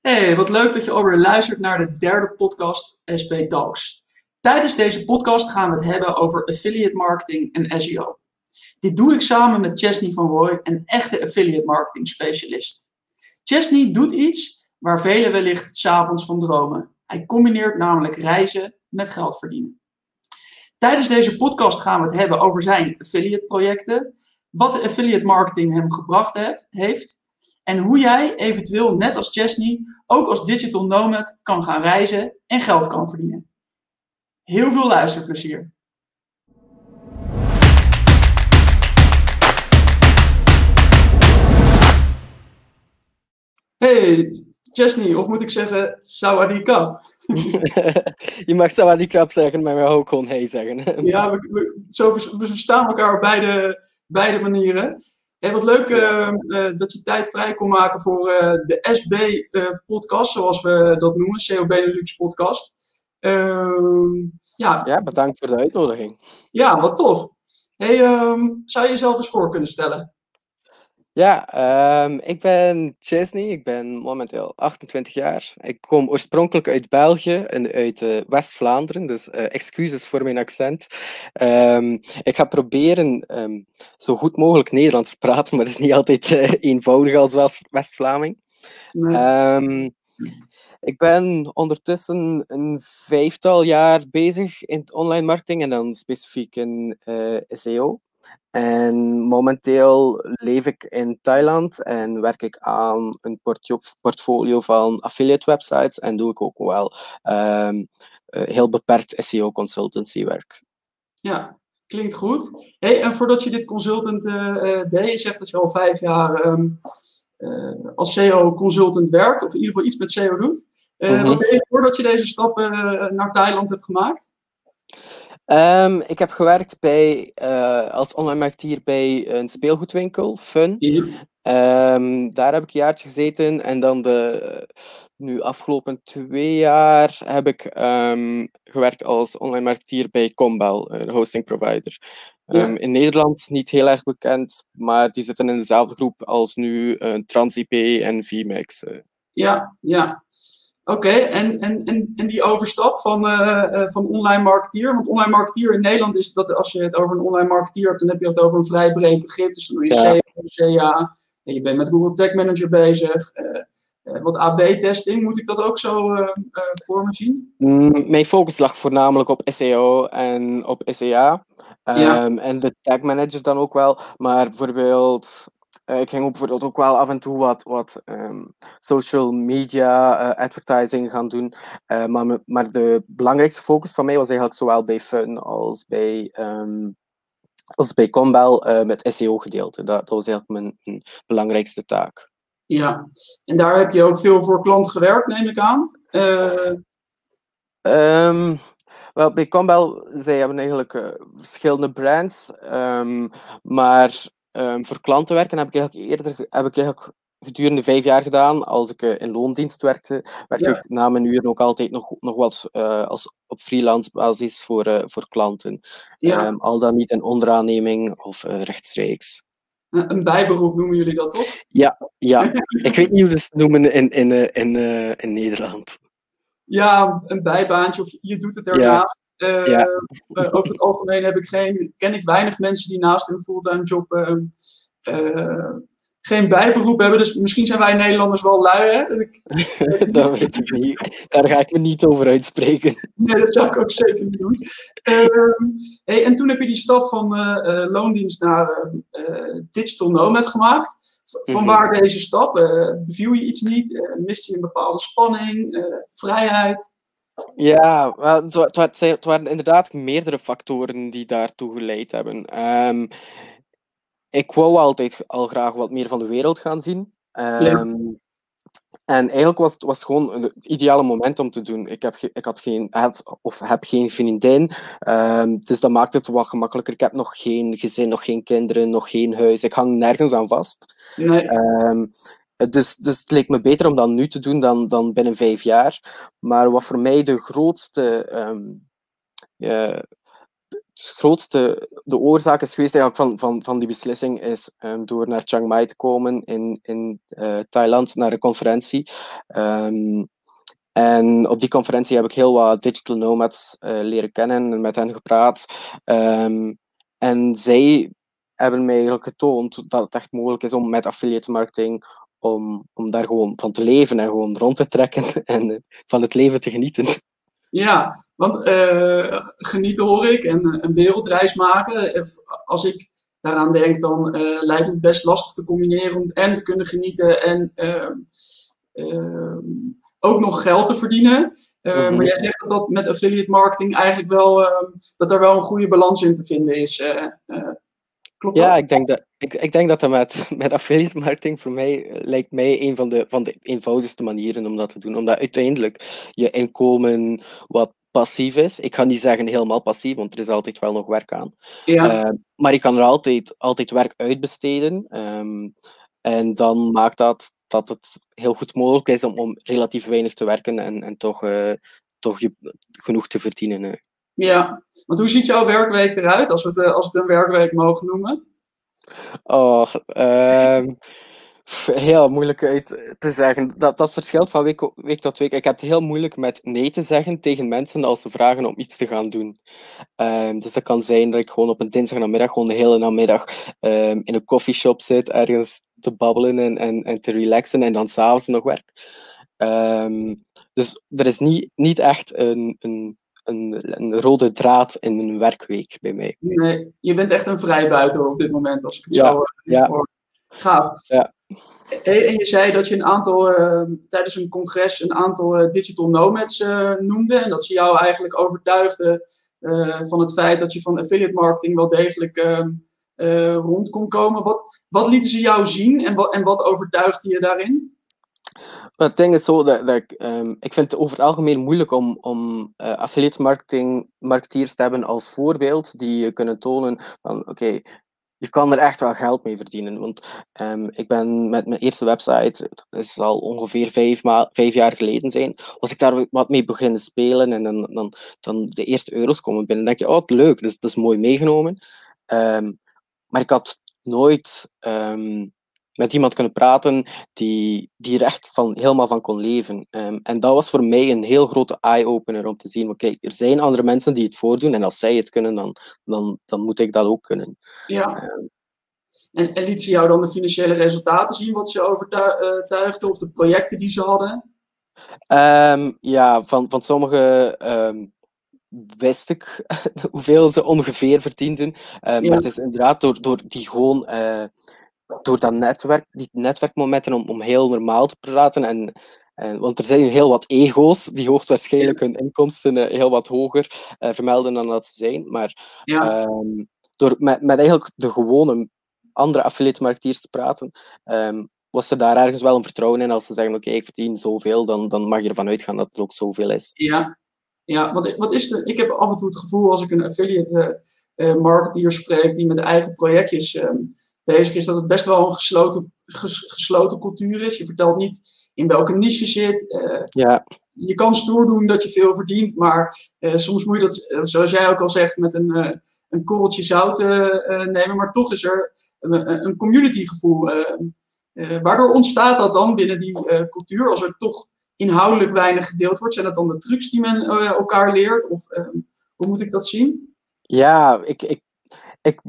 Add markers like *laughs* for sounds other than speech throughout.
Hey, wat leuk dat je alweer luistert naar de derde podcast SP Talks. Tijdens deze podcast gaan we het hebben over affiliate marketing en SEO. Dit doe ik samen met Chesney van Roy, een echte affiliate marketing specialist. Chesney doet iets waar velen wellicht s'avonds van dromen. Hij combineert namelijk reizen met geld verdienen. Tijdens deze podcast gaan we het hebben over zijn affiliate projecten, wat de affiliate marketing hem gebracht heeft en hoe jij eventueel, net als Chesney, ook als digital nomad kan gaan reizen en geld kan verdienen. Heel veel luisterplezier. Hey, Chesney, of moet ik zeggen Sawadee *laughs* je mag Sawadee zeggen, maar we ook gewoon hey zeggen. ja, we, we, zo, we verstaan elkaar op beide, beide manieren. Hey, wat leuk uh, uh, dat je tijd vrij kon maken voor uh, de SB-podcast, zoals we dat noemen, COB Benelux podcast. Ehm, ja. ja, bedankt voor de uitnodiging. Ja, wat tof. Hey, um, zou je jezelf eens voor kunnen stellen? Ja, um, ik ben Chesney, ik ben momenteel 28 jaar. Ik kom oorspronkelijk uit België en uit uh, West-Vlaanderen, dus uh, excuses voor mijn accent. Um, ik ga proberen um, zo goed mogelijk Nederlands te praten, maar dat is niet altijd uh, eenvoudig als West-Vlaming. Nee. ik ben ondertussen een vijftal jaar bezig in online marketing en dan specifiek in SEO. En momenteel leef ik in Thailand en werk ik aan een portfolio van affiliate websites en doe ik ook wel um, heel beperkt SEO consultancy werk. Ja, klinkt goed. Hey, en voordat je dit consultant uh, deed, je zegt dat je al vijf jaar um, uh, als SEO consultant werkt, of in ieder geval iets met SEO doet. Mm -hmm. Wat deed je voordat je deze stap naar Thailand hebt gemaakt? Um, ik heb gewerkt bij, uh, als online marketeer bij een speelgoedwinkel, Fun. Um, daar heb ik een jaartje gezeten en dan de nu afgelopen twee jaar heb ik um, gewerkt als online marketeer bij Combel, de hosting provider. Ja. In Nederland niet heel erg bekend, maar die zitten in dezelfde groep als nu uh, TransIP en VMAX. Uh. Ja, ja. Oké, en, en, en, en die overstap van, uh, van online marketeer. Want online marketeer in Nederland is dat als je het over een online marketeer hebt, dan heb je het over een vrij breed begrip. Dus dan doe je ja. CA, en je bent met Google Tag Manager bezig. Uh, wat AB-testing, moet ik dat ook zo voor me zien? Mm, mijn focus lag voornamelijk op SEO en op SEA. Um, ja. Ehm, en de tag manager dan ook wel. Maar bijvoorbeeld ik ging ook bijvoorbeeld ook wel af en toe wat, wat um, social media uh, advertising gaan doen. Uh, maar, maar de belangrijkste focus van mij was eigenlijk zowel bij Fun als bij, um, als bij Combel met SEO-gedeelte. Dat, dat, was eigenlijk mijn, mijn, belangrijkste taak. Ja, en daar heb je ook veel voor klanten gewerkt, neem ik aan. Um, wel, bij Combel, zij hebben eigenlijk verschillende brands. maar Um, voor klanten werken heb ik eigenlijk eerder heb ik eigenlijk gedurende vijf jaar gedaan. Als ik uh, in loondienst werkte, werkte ja. ik na mijn uren ook altijd nog, nog wel uh, als op freelance basis voor, uh, voor klanten. Ja. Um, al dan niet in onderaanneming of rechtstreeks. Een bijberoep noemen jullie dat toch? Ja, ja. *laughs* ik weet niet hoe ze het noemen in, in, in, in Nederland. Ja, een bijbaantje of je doet het ernaast. Uh, ja. uh, over het algemeen heb ik geen, ken ik weinig mensen die naast hun fulltime job uh, geen bijberoep hebben. Dus misschien zijn wij Nederlanders wel lui. Hè? Ik, *laughs* dat weet ik niet. Daar ga ik me niet over uitspreken. Nee, dat zou ik ook zeker niet doen. Ehm, hey, en toen heb je die stap van loondienst naar digital nomad gemaakt. Van waar mm -hmm. deze stap? beviel je iets niet? miste je een bepaalde spanning? vrijheid? Ja, het, het, het, waren inderdaad meerdere factoren die daartoe geleid hebben. Um, ik wou altijd al graag wat meer van de wereld gaan zien. Ja. En eigenlijk was het was gewoon het ideale moment om te doen. Ik, heb ik had geen, had, of heb geen vriendin, um, dus dat maakt het wat gemakkelijker. Ik heb nog geen gezin, nog geen kinderen, nog geen huis. Ik hang nergens aan vast. Nee. Dus, het leek me beter om dat nu te doen dan, dan binnen vijf jaar. Maar wat voor mij de grootste um, uh, grootste, de oorzaak is geweest eigenlijk van, van, van die beslissing is um, door naar Chiang Mai te komen in, in uh, Thailand naar een conferentie. Um, en op die conferentie heb ik heel wat digital nomads uh, leren kennen en met hen gepraat. En zij hebben mij eigenlijk getoond dat het echt mogelijk is om met affiliate marketing om, om daar gewoon van te leven en gewoon rond te trekken *laughs* en van het leven te genieten. Ja, want uh, genieten hoor ik en een wereldreis maken. Als ik daaraan denk, dan uh, lijkt het best lastig te combineren om en te kunnen genieten en uh, ook nog geld te verdienen. Mm -hmm. Maar jij zegt dat, dat met affiliate marketing eigenlijk wel, ehm, dat er wel een goede balans in te vinden is. Klopt ja, ik denk dat, ik, ik denk dat dat met, *laughs* met affiliate marketing voor mij lijkt mij een van de, van de eenvoudigste manieren om dat te doen. Omdat uiteindelijk je inkomen wat passief is. Ik ga niet zeggen helemaal passief, want er is altijd wel nog werk aan. Ja. Uh, maar je kan er altijd, altijd werk uitbesteden. Um, en dan maakt dat dat het heel goed mogelijk is om, om relatief weinig te werken en, en toch, uh, toch je, genoeg te verdienen. Uh. Ja, want hoe ziet jouw werkweek eruit, als we het, als we het een werkweek mogen noemen? Oh, heel moeilijk te zeggen. Dat, dat verschilt van week, week tot week. Ik heb het heel moeilijk met nee te zeggen tegen mensen als ze vragen om iets te gaan doen. Um, dus dat kan zijn dat ik gewoon op een dinsdagnamiddag gewoon de hele namiddag um, in een coffeeshop zit, ergens te babbelen en, en, en te relaxen en dan s'avonds nog werk. Dus er is niet, niet echt een, een een, een, rode draad in een werkweek bij mij. Nee, je bent echt een vrijbuiter op dit moment, als ik het ja, zo ja. hoor. Gaaf. Ja. En je zei dat je een aantal, uh, tijdens een congres een aantal uh, digital nomads uh, noemde. En dat ze jou eigenlijk overtuigden van het feit dat je van affiliate marketing wel degelijk ehm, rond kon komen. Wat, wat lieten ze jou zien en wat, en wat overtuigde je daarin? Het ding is zo dat, dat ik, um, ik vind het over het algemeen moeilijk om, om uh, affiliate marketing marketeers te hebben als voorbeeld die kunnen tonen van oké, je kan er echt wel geld mee verdienen. Want um, ik ben met mijn eerste website, dat is al ongeveer vijf, ma vijf jaar geleden zijn, als ik daar wat mee beginnen spelen en dan, dan, dan de eerste euro's komen binnen, dan denk je, oh leuk, dat, dat is mooi meegenomen. Um, maar ik had nooit met iemand kunnen praten die, die er echt van, helemaal van kon leven. Um, en dat was voor mij een heel grote eye-opener om te zien, kijk, er zijn andere mensen die het voordoen en als zij het kunnen, dan, dan, dan moet ik dat ook kunnen. Ja. Um, en, en liet ze jou dan de financiële resultaten zien, wat ze overtuigden, of de projecten die ze hadden? Um, ja, van, van sommige wist ik *laughs* hoeveel ze ongeveer verdienden. Ja. Maar het is inderdaad door, door die gewoon... Uh, door dat netwerk, die netwerkmomenten om, om heel normaal te praten. En, en, want er zijn heel wat ego's die hoogstwaarschijnlijk hun inkomsten uh, heel wat hoger uh, vermelden dan dat ze zijn. Maar ja. um, door met, met eigenlijk de gewone andere affiliate marketeers te praten, um, was er daar ergens wel een vertrouwen in. Als ze zeggen, oké, okay, ik verdien zoveel, dan, dan mag je ervan uitgaan dat het ook zoveel is. Ja, ja wat, wat is de, ik heb af en toe het gevoel als ik een affiliate uh, marketeer spreek die met eigen projectjes... Um, bezig is, dat het best wel een gesloten, gesloten cultuur is. Je vertelt niet in welke niche je zit. Uh, ja. Je kan stoer doen dat je veel verdient, maar uh, soms moet je dat, eh, zoals jij ook al zegt, met een, een korreltje zout nemen. Maar toch is er een, een communitygevoel. waardoor ontstaat dat dan binnen die cultuur? Als er toch inhoudelijk weinig gedeeld wordt, zijn dat dan de trucs die men elkaar leert? Of hoe moet ik dat zien? Ja, ik, ik ik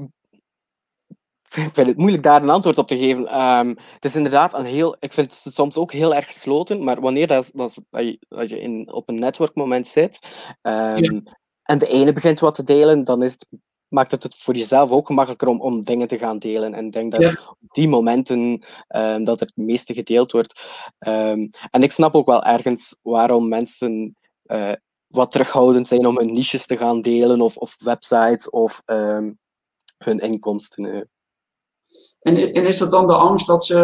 *laughs* vind het moeilijk daar een antwoord op te geven. Um, het is inderdaad een heel, ik vind het soms ook heel erg gesloten, maar wanneer dat, dat, dat je, dat je in, op een netwerkmoment zit um, ja. en de ene begint wat te delen, dan is het, maakt het het voor jezelf ook gemakkelijker om, om dingen te gaan delen. En ik denk dat ja. op die momenten um, dat het meeste gedeeld wordt. en ik snap ook wel ergens waarom mensen uh, wat terughoudend zijn om hun niches te gaan delen of, of websites of hun inkomsten. Uh. En, en is dat dan de angst dat, ze,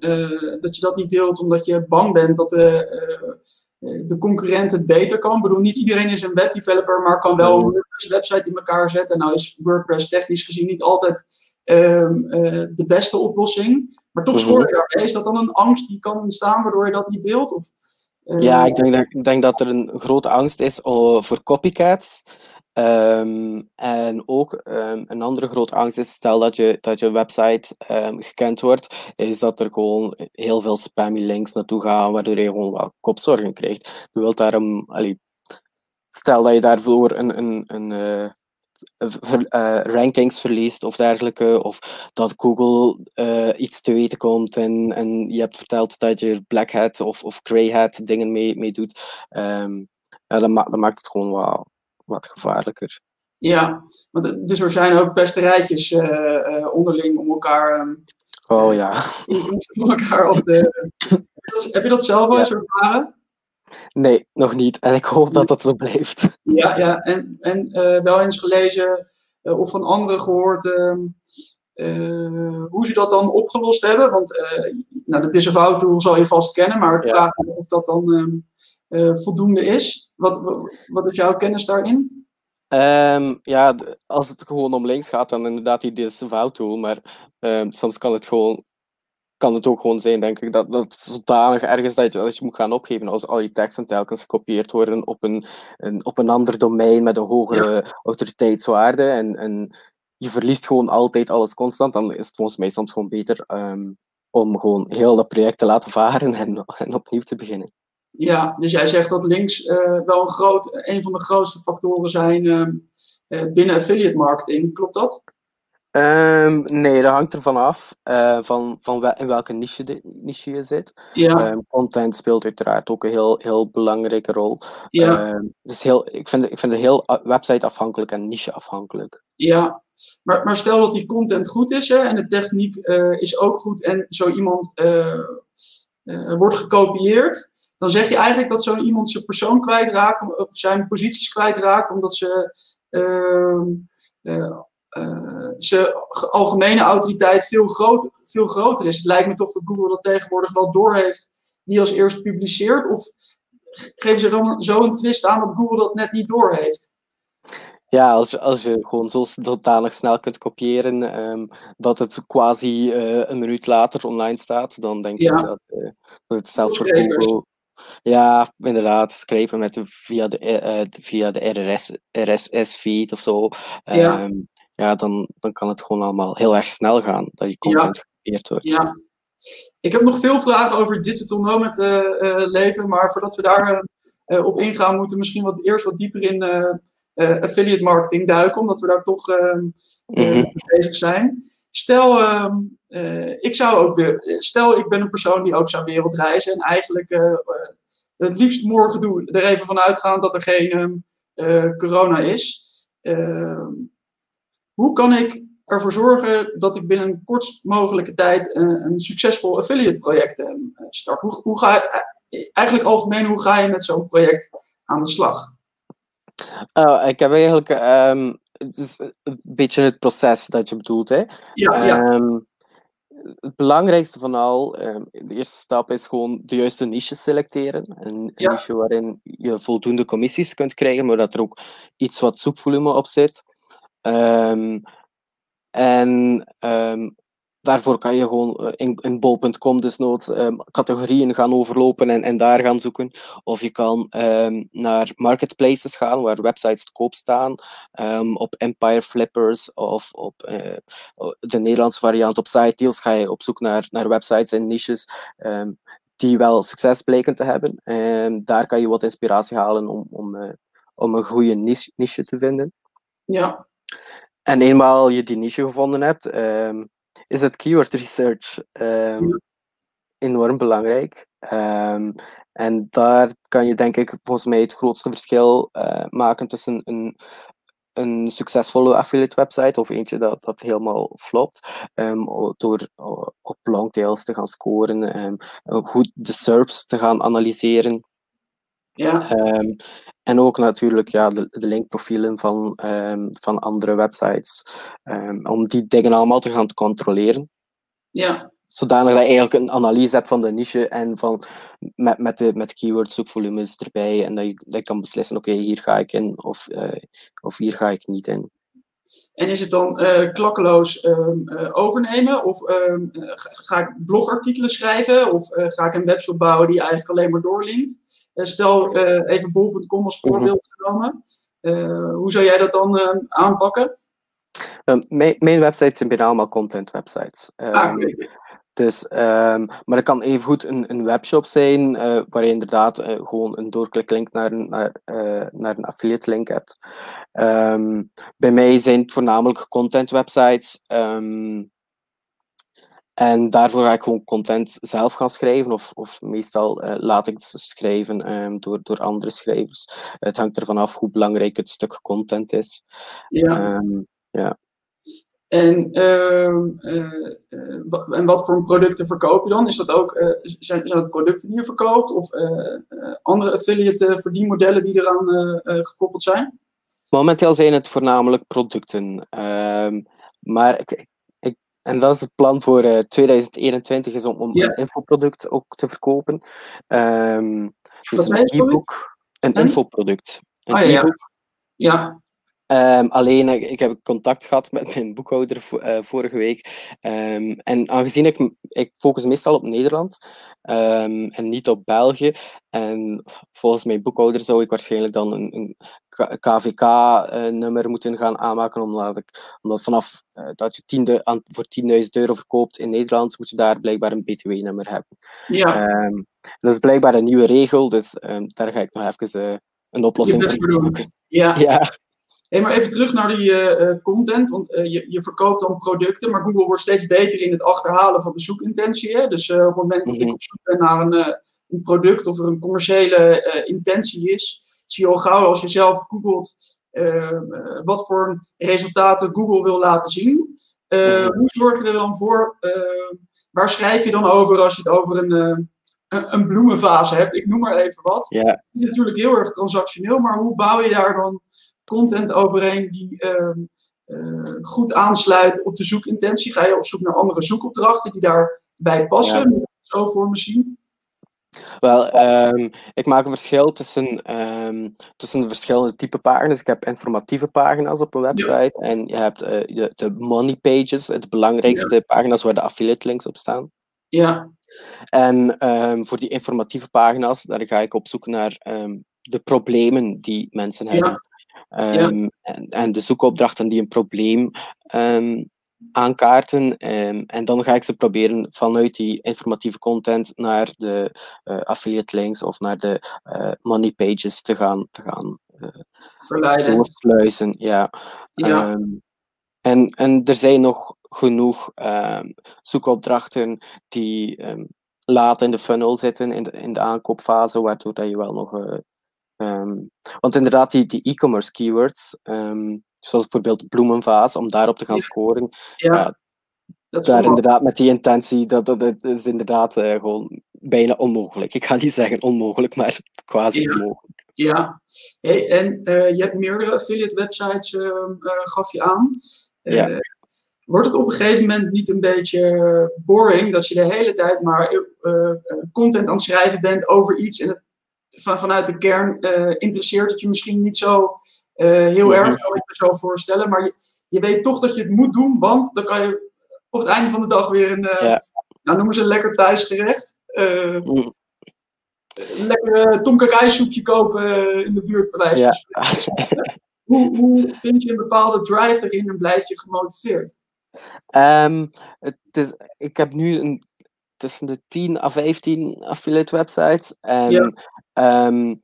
uh, dat je dat niet deelt omdat je bang bent dat de, uh, de concurrent het beter kan? Ik bedoel, niet iedereen is een webdeveloper, maar kan wel een WordPress-website in elkaar zetten. Nou is WordPress technisch gezien niet altijd uh, de beste oplossing. Maar toch schoor je daarbij. Is dat dan een angst die kan ontstaan waardoor je dat niet deelt? Of, ja, ik denk, dat, ik denk dat er een grote angst is voor copycats. Ehm, en ook ehm, een andere grote angst is, stel dat je, dat je website ehm, gekend wordt, is dat er gewoon heel veel spammy links naartoe gaan, waardoor je gewoon wat kopzorgen krijgt. Je wilt daarom, stel dat je daarvoor een, een, een, uh, uh, rankings verliest of dergelijke, of dat Google uh, iets te weten komt en, en je hebt verteld dat je black hat of, of grey hat dingen mee, mee doet, dan, ma dan maakt het gewoon wat wat gevaarlijker. Ja, want, dus er zijn ook pesterijtjes uh, uh, onderling om elkaar. Um, oh ja. Om *laughs* elkaar op de. Heb je dat zelf wel eens ervaren? Nee, nog niet. En ik hoop dat dat zo blijft. Ja, ja. en, en uh, wel eens gelezen of van anderen gehoord ehm, hoe ze dat dan opgelost hebben. Want nou, de disavow tool zal je vast kennen, maar ik ja. vraag me of dat dan um, voldoende is. Wat, wat is jouw kennis daarin? Um, ja, als het gewoon om links gaat, dan inderdaad die disavow tool. Maar um, soms kan het gewoon kan het ook gewoon zijn, denk ik, dat, dat het zodanig ergens dat je, dat je moet gaan opgeven als al je teksten telkens gekopieerd worden op een, een, op een ander domein met een hogere ja. autoriteitswaarde en, en je verliest gewoon altijd alles constant, dan is het volgens mij soms gewoon beter um, om gewoon heel dat project te laten *laughs* varen en, en opnieuw te beginnen. Ja, dus jij zegt dat links uh, wel een, groot, een van de grootste factoren zijn uh, uh, binnen affiliate marketing. Klopt dat? Um, nee, dat hangt ervan af uh, van, van wel, in welke niche, de, niche je zit. Ja. Um, content speelt uiteraard ook een heel, heel belangrijke rol. Ja. Um, dus heel, ik, vind, ik vind het heel website afhankelijk en niche afhankelijk. Ja, maar, maar stel dat die content goed is hè, en de techniek uh, is ook goed en zo iemand uh, wordt gekopieerd dan zeg je eigenlijk dat zo'n iemand zijn persoon kwijtraakt, of zijn posities kwijtraakt, omdat ze, uh, uh, uh, zijn algemene autoriteit veel, groot, veel groter is. Het lijkt me toch dat Google dat tegenwoordig wel doorheeft, die als eerst publiceert, of geven ze dan zo een twist aan dat Google dat net niet doorheeft? Ja, als, als je gewoon zo zodanig snel kunt kopiëren um, dat het quasi uh, een minuut later online staat, dan denk ja. ik dat, uh, dat het zelfs voor Google ja, inderdaad, schrijven met de, via de, uh, via de RRS, RSS-feed of zo. Ja, um, ja dan, dan kan het gewoon allemaal heel erg snel gaan dat je content ja. gekopieerd wordt. Ja. Ik heb nog veel vragen over digital nomad uh, uh, leven, maar voordat we daar op ingaan, moeten we misschien wat, eerst wat dieper in affiliate marketing duiken, omdat we daar toch mm -hmm. bezig zijn. Stel, uh, ik zou ook weer, stel ik ben een persoon die ook zou wereldreizen en eigenlijk uh, het liefst morgen doe, er even van uitgaan dat er geen uh, corona is. Ehm, hoe kan ik ervoor zorgen dat ik binnen een kortst mogelijke tijd een succesvol affiliate project start? Hoe, hoe ga je, eigenlijk algemeen, hoe ga je met zo'n project aan de slag? Oh, ik heb eigenlijk het is een beetje het proces dat je bedoelt. Hè? Ja, ja. Um, het belangrijkste van al, um, de eerste stap is gewoon de juiste niche selecteren. Een ja. niche waarin je voldoende commissies kunt krijgen, maar dat er ook iets wat zoekvolume op zit. Um, en daarvoor kan je gewoon in, in bol.com desnoods um, categorieën gaan overlopen en, en daar gaan zoeken. Of je kan um, naar marketplaces gaan waar websites te koop staan. Um, op Empire Flippers of op uh, de Nederlandse variant op Site Deals ga je op zoek naar, naar websites en niches die wel succes bleken te hebben. daar kan je wat inspiratie halen om, om, uh, om een goede niche, niche te vinden. Ja. En eenmaal je die niche gevonden hebt, is het keyword research um, ja. enorm belangrijk. Um, en daar kan je denk ik volgens mij het grootste verschil uh, maken tussen een, een succesvolle affiliate website of eentje dat, dat helemaal flopt. Um, door op longtails te gaan scoren, um, goed de SERPs te gaan analyseren. Ja. Um, en ook natuurlijk ja, de, de linkprofielen van, um, van andere websites. Um, om die dingen allemaal te gaan controleren. Ja. Zodanig dat je eigenlijk een analyse hebt van de niche en van, met, met, de, met keyword zoekvolumes erbij. En dat je, dat je kan beslissen, oké, okay, hier ga ik in of, uh, of hier ga ik niet in. En is het dan uh, klakkeloos um, uh, overnemen? Of um, ga ik blogartikelen schrijven? Of ga ik een webshop bouwen die eigenlijk alleen maar doorlinkt? Stel uh, even bol.com als voorbeeld genomen. hoe zou jij dat dan aanpakken? mijn, mijn websites zijn bijna allemaal content websites. Ah, dus, um, maar het kan evengoed een, een webshop zijn, uh, waar je inderdaad uh, gewoon een doorkliklink naar een, naar, uh, naar een affiliate link hebt. Bij mij zijn het voornamelijk content websites. Um, en daarvoor ga ik gewoon content zelf gaan schrijven, of, of meestal laat ik het schrijven door, door andere schrijvers. Het hangt ervan af hoe belangrijk het stuk content is. Ja. ja. En, uh, uh, en wat voor producten verkoop je dan? Is dat ook, zijn, zijn dat producten die je verkoopt of andere affiliate verdienmodellen die eraan gekoppeld zijn? Momenteel zijn het voornamelijk producten. Ehm, maar ik, en dat is het plan voor 2021 is om, om een infoproduct ook te verkopen. Um, dus een e-book, een infoproduct. Een ah, ja, ja. ja. Um, alleen, ik heb contact gehad met mijn boekhouder uh, vorige week. Um, en aangezien ik, ik focus meestal op Nederland um, en niet op België. En volgens mijn boekhouder zou ik waarschijnlijk dan een, een KVK-nummer uh, moeten gaan aanmaken. Omdat, ik, omdat vanaf uh, dat je tiende, aan, voor 10.000 euro verkoopt in Nederland, moet je daar blijkbaar een BTW-nummer hebben. Ja. dat is blijkbaar een nieuwe regel, dus daar ga ik nog even uh, een oplossing voor zoeken. Ja. ja. Hey, maar even terug naar die uh, content, want uh, je, je verkoopt dan producten, maar Google wordt steeds beter in het achterhalen van de zoekintentie. Hè? Dus op het moment dat ik mhm. op zoek ben naar een, een product of er een commerciële intentie is, zie je al gauw als je zelf googelt wat voor resultaten Google wil laten zien. Mhm. Hoe zorg je er dan voor? waar schrijf je dan over als je het over een, een, een bloemenfase hebt? Ik noem maar even wat. Het is natuurlijk heel erg transactioneel, maar hoe bouw je daar dan content overheen die ehm, eh, goed aansluit op de zoekintentie? Ga je op zoek naar andere zoekopdrachten die daarbij passen? Ja. Zo voor me zien. Wel, um, ik maak een verschil tussen, um, tussen de verschillende type pagina's. Ik heb informatieve pagina's op een website ja. en je hebt uh, de, de money pages, het belangrijkste ja. pagina's waar de affiliate links op staan. Ja. En um, voor die informatieve pagina's, daar ga ik op zoek naar de problemen die mensen hebben. Um, en, en, de zoekopdrachten die een probleem um, aankaarten. Um, en dan ga ik ze proberen vanuit die informatieve content naar de uh, affiliate links of naar de uh, money pages te gaan, te gaan Verleiden. doorsluizen. Ja. ja. en, en er zijn nog genoeg zoekopdrachten die laat in de funnel zitten, in de, in de aankoopfase, waardoor dat je wel nog Um, want inderdaad, die, die e-commerce keywords, um, zoals bijvoorbeeld bloemenvaas, om daarop te gaan scoren, ja, ja dat daar inderdaad met die intentie, dat, dat, dat is inderdaad uh, gewoon bijna onmogelijk. Ik ga niet zeggen onmogelijk, maar quasi ja. onmogelijk. Ja, hey, en uh, je hebt meerdere affiliate websites, uh, gaf je aan. ja. Wordt het op een gegeven moment niet een beetje boring dat je de hele tijd maar content aan het schrijven bent over iets en het van, vanuit de kern uh, interesseert het je misschien niet zo uh, heel erg, kan ik me zo voorstellen. Maar je, je, weet toch dat je het moet doen, want dan kan je op het einde van de dag weer een, uh, ja. nou noemen ze een lekker thuisgerecht. Mm. Lekker tomkakai soepje kopen in de buurt, bij wijze ja. hoe, hoe vind je een bepaalde drive erin en blijf je gemotiveerd? Um, het is, ik heb nu een tussen de 10 à 15 affiliate websites. En ja. Um,